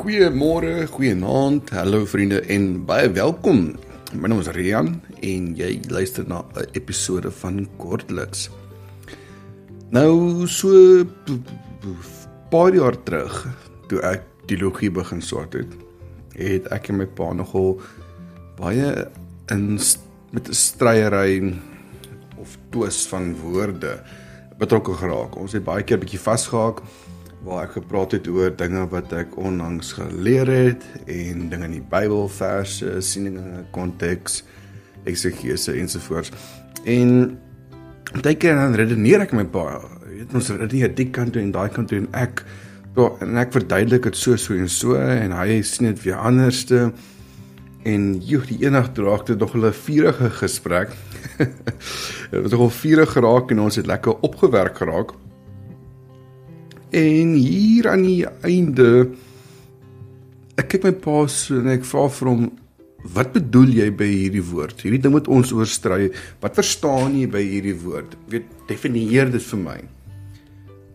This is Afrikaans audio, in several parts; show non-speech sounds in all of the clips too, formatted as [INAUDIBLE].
Goeiemôre, goeienaand, hallo vriende en baie welkom. My naam is Rian en jy luister na 'n episode van Kortliks. Nou so paar jaar terug, toe ek teologie begin swat het, het ek en my pa nogal baie in met 'n stryery of twis van woorde betrokke geraak. Ons het baie keer bietjie vasgehaak waar ek gepraat het oor dinge wat ek onlangs geleer het en dinge in die Bybelverse, sieninge, konteks, eksegese ensovoorts. En baie keer dan redeneer ek my pa, weet ons redeneer die kant toe en daai kant toe en ek en ek verduidelik dit so so en so en hy sien dit weer anderste. En joh, die eendag draak dit nog 'n vurige gesprek. [LAUGHS] Dit het nogal vurig geraak en ons het lekker opgewerk geraak. En hier aan die einde ek kyk my pa so en ek vra vir hom wat bedoel jy by hierdie woord? Hierdie ding wat ons oorstry, wat verstaan jy by hierdie woord? Weet definieer dit vir my.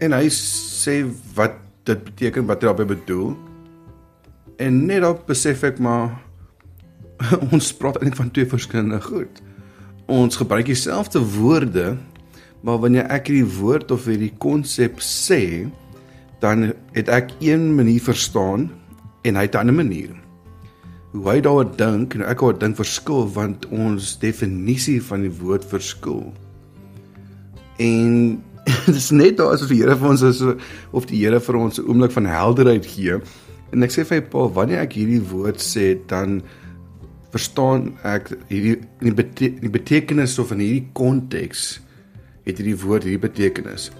En hy sê wat dit beteken wat hy daarmee bedoel. En net op besef ek maar [LAUGHS] ons praat eintlik van twee verskillende goed. Ons gebruik dieselfde woorde, maar wanneer ek hierdie woord of hierdie konsep sê, dan het ek een manier verstaan en hy het 'n ander manier. Hoe hy daaroor dink en ek oor dink verskil want ons definisie van die woord verskil. En [LAUGHS] dit is net daar asof die Here vir ons is of die Here vir ons 'n oomblik van helderheid gee. En ek sê vir Paul, wanneer ek hierdie woord sê, dan verstaan ek hierdie in die, bete die betekenis of in hierdie konteks het hierdie woord hierdie betekenis.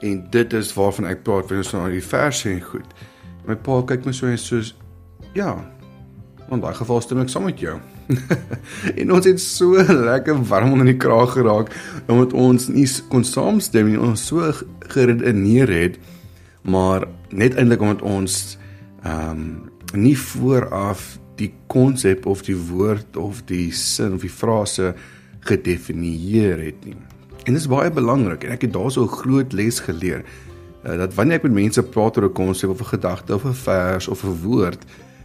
En dit is waarvan ek praat wanneer ons na die verse en goed. My pa kyk my so en soos ja. In daai geval stem ek saam met jou. [LAUGHS] en ons het so lekker warm onder die kraag geraak omdat ons nie kon saamstem nie. Ons so geredeneer het, maar net eintlik omdat ons ehm um, nie vooraf die konsep of die woord of die sin of die frase gedefinieer het nie. En dit is baie belangrik en ek het daarso 'n groot les geleer uh, dat wanneer ek met mense praat oor 'n konsep of 'n gedagte of 'n vers of 'n woord,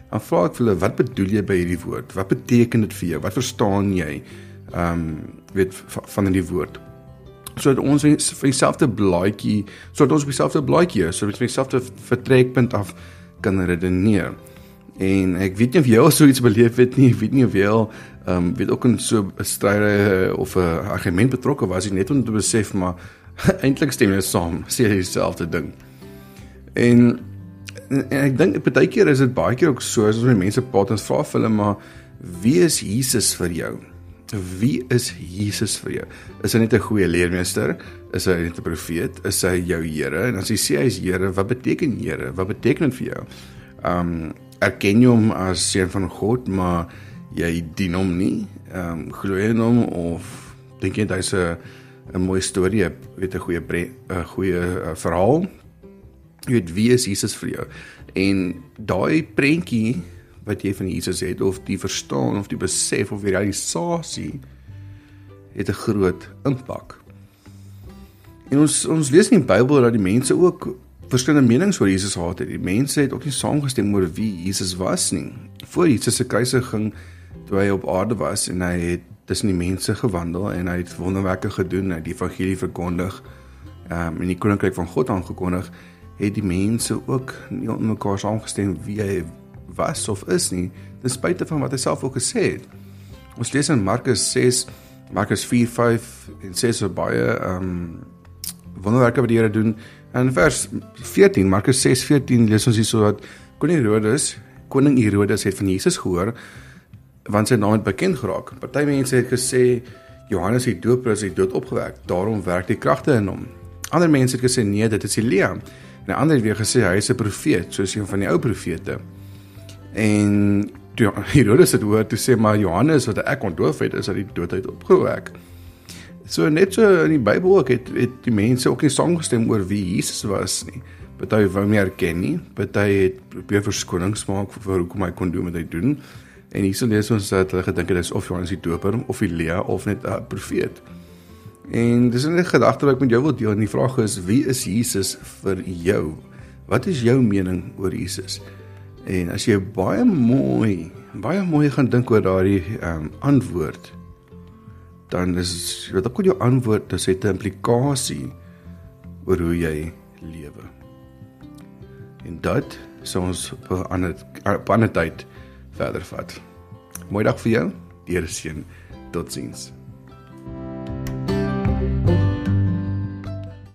dan vra ek hulle wat bedoel jy by hierdie woord? Wat beteken dit vir jou? Wat verstaan jy? Ehm um, weet van die woord. Sodat ons vir dieselfde blaadjie, sodat ons op dieselfde blaadjie is, sodat ons dieselfde vertrekpunt af kan redeneer. En ek weet nie of jy al so iets beleef het nie, ek weet nie of jy al ehm um, weet ook in so 'n stryde of 'n argument betrokke was, net om te besef maar [LAUGHS] eintlik stem jy saam, sê jy dieselfde ding. En, en ek dink baie keer is dit baie keer ook so as ons mense praat en vra hulle maar wie is Jesus vir jou? Wie is Jesus vir jou? Is hy net 'n goeie leermeester? Is hy net 'n profeet? Is hy jou Here? En as jy sê hy is Here, wat beteken Here? Wat beteken dit vir jou? Um erken jy hom as seun van God, maar jy dien hom nie. Ehm um, glo jy in hom of dink jy hy's 'n 'n mooi storie, weet 'n goeie 'n goeie uh, verhaal? Jy weet wie is Jesus vir jou? En daai prentjie wat jy van Jesus het of die verstaan of die besef of die realisasie het 'n groot impak. En ons ons lees in die Bybel dat die mense ook verskillende menings oor Jesus gehad het. Die mense het ook nie saamgestem oor wie Jesus was nie. Voor Jesus se kruisiging toe hy op aarde was en hy het tussen die mense gewandel en hy het wonderwerke gedoen, hy het die evangelie verkondig, ehm um, en die koninkryk van God aangekondig, het die mense ook nie met mekaar saamgestem wie hy was of is nie, ten spyte van wat hy self ook gesê het. Ons lees in Markus 6, Markus 4:5 en 6 so baie ehm um, wonderwerke wat die Here doen In vers 14, Markus 6:14 lees ons hierso dat koning Herodes, koning Herodes het van Jesus gehoor want sy naam het bekend geraak. Party mense het gesê Johannes die Doper is dood opgewek, daarom werk die kragte in hom. Ander mense het gesê nee, dit is Elia. En ander het weer gesê hy is 'n profeet, soos een van die ou profete. En Herodes het hoor toe sê maar Johannes wat ek ontdoof het is uit die dood uit opgewek. So net so in die Bybel ook het het die mense ook nie saamgestem oor wie Jesus was nie. Party wou nie erken nie, party het probeer verskonings maak vir hoekom hy kon doen wat hy doen. En hierso lees ons dat hulle gedink het dis of Johannes die Doper of Elia of net 'n profeet. En dis 'n gedagte wat ek met jou wil deel en die vraag is wie is Jesus vir jou? Wat is jou mening oor Jesus? En as jy baie mooi, baie mooi gaan dink oor daardie ehm um, antwoord, dan is wat ook jou antwoord, dit het 'n implikasie oor hoe jy lewe. En dit sou ons op 'n ander op 'n ander tyd verder vat. Mooi dag vir jou. Deur seën. Totsiens.